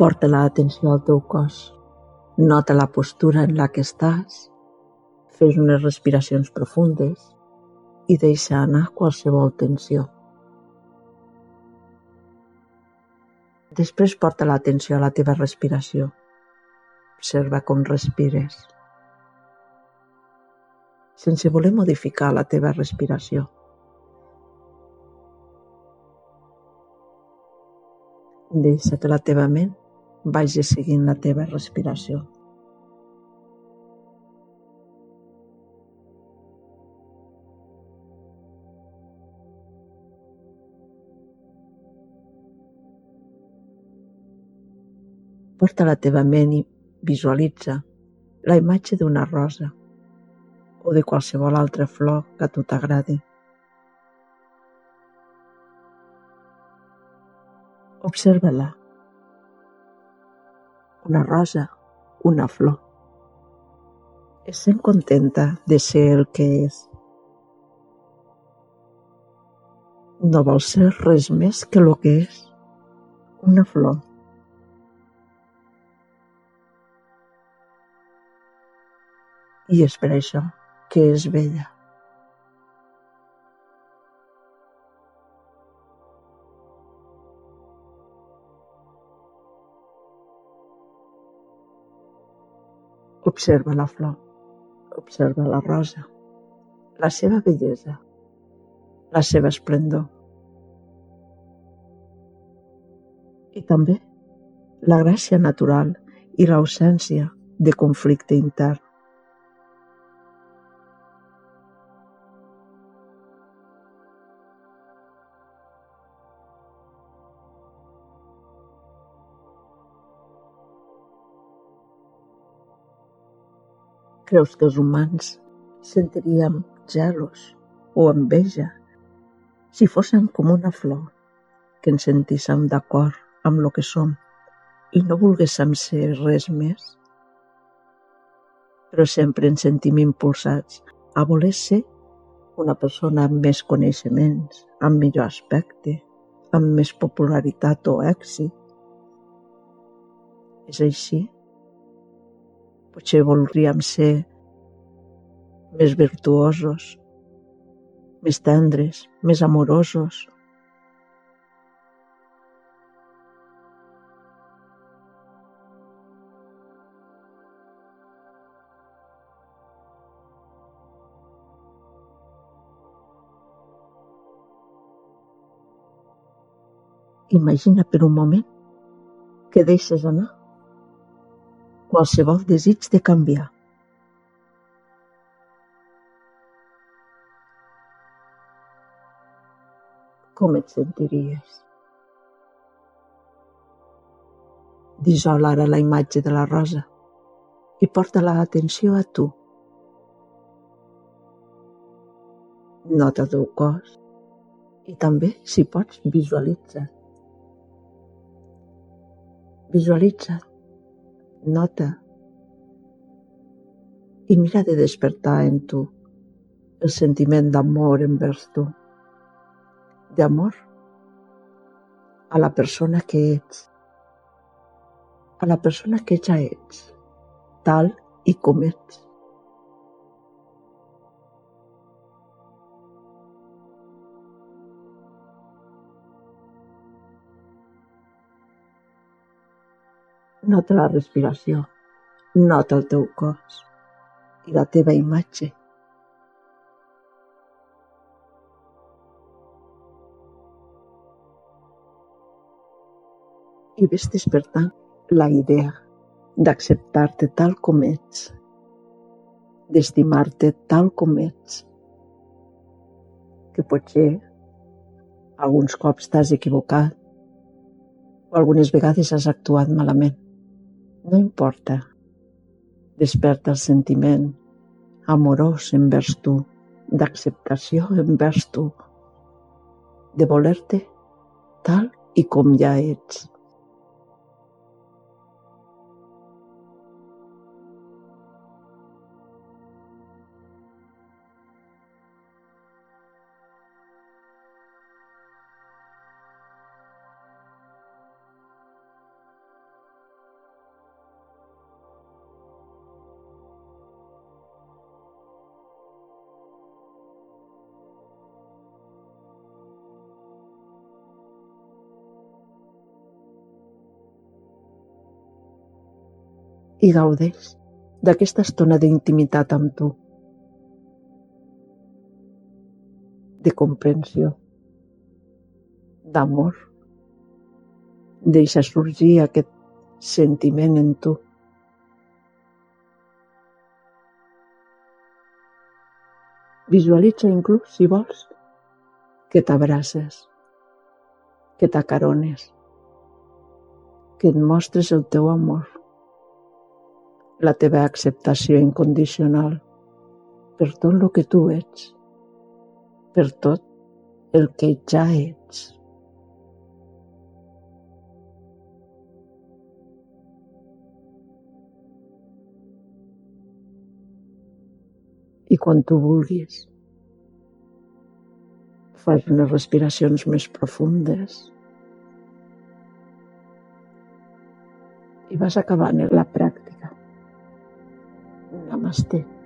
Porta l'atenció al teu cos. Nota la postura en la que estàs. Fes unes respiracions profundes i deixa anar qualsevol tensió. Després porta l'atenció a la teva respiració. Observa com respires. Sense voler modificar la teva respiració. Deixa que la teva ment vagi seguint la teva respiració. Porta la teva ment i visualitza la imatge d'una rosa o de qualsevol altra flor que a tu t'agradi. Observa-la. Una rosa, una flor. Es sent contenta de ser el que és. No vol ser res més que el que és, una flor. i és per això que és bella. Observa la flor, observa la rosa, la seva bellesa, la seva esplendor. I també la gràcia natural i l'ausència de conflicte intern. Creus que els humans sentiríem gelos o enveja si fóssim com una flor, que ens sentíssim d'acord amb el que som i no volguéssim ser res més? Però sempre ens sentim impulsats a voler ser una persona amb més coneixements, amb millor aspecte, amb més popularitat o èxit. És així Potser voldríem ser més virtuosos, més tendres, més amorosos. Imagina per un moment que deixes anar qualsevol desig de canviar. Com et sentiries? Dissol ara la imatge de la rosa i porta l'atenció a tu. Nota el teu cos i també, si pots, visualitza. Visualitza't nota. I mira de despertar en tu el sentiment d'amor envers tu, d'amor a la persona que ets, a la persona que ja ets, tal i com ets. Nota la respiració, nota el teu cos i la teva imatge. I ves despertant la idea d'acceptar-te tal com ets, d'estimar-te tal com ets, que potser alguns cops t'has equivocat o algunes vegades has actuat malament. No importa. Desperta el sentiment amorós envers tu, d'acceptació envers tu, de voler-te tal i com ja ets. I gaudeix d'aquesta estona d'intimitat amb tu, de comprensió, d'amor. Deixa sorgir aquest sentiment en tu. Visualitza inclús, si vols, que t'abraces, que t'acarones, que et mostres el teu amor, la teva acceptació incondicional per tot el que tu ets, per tot el que ja ets. i quan tu vulguis. Fas unes respiracions més profundes i vas acabant la pràctica. まして。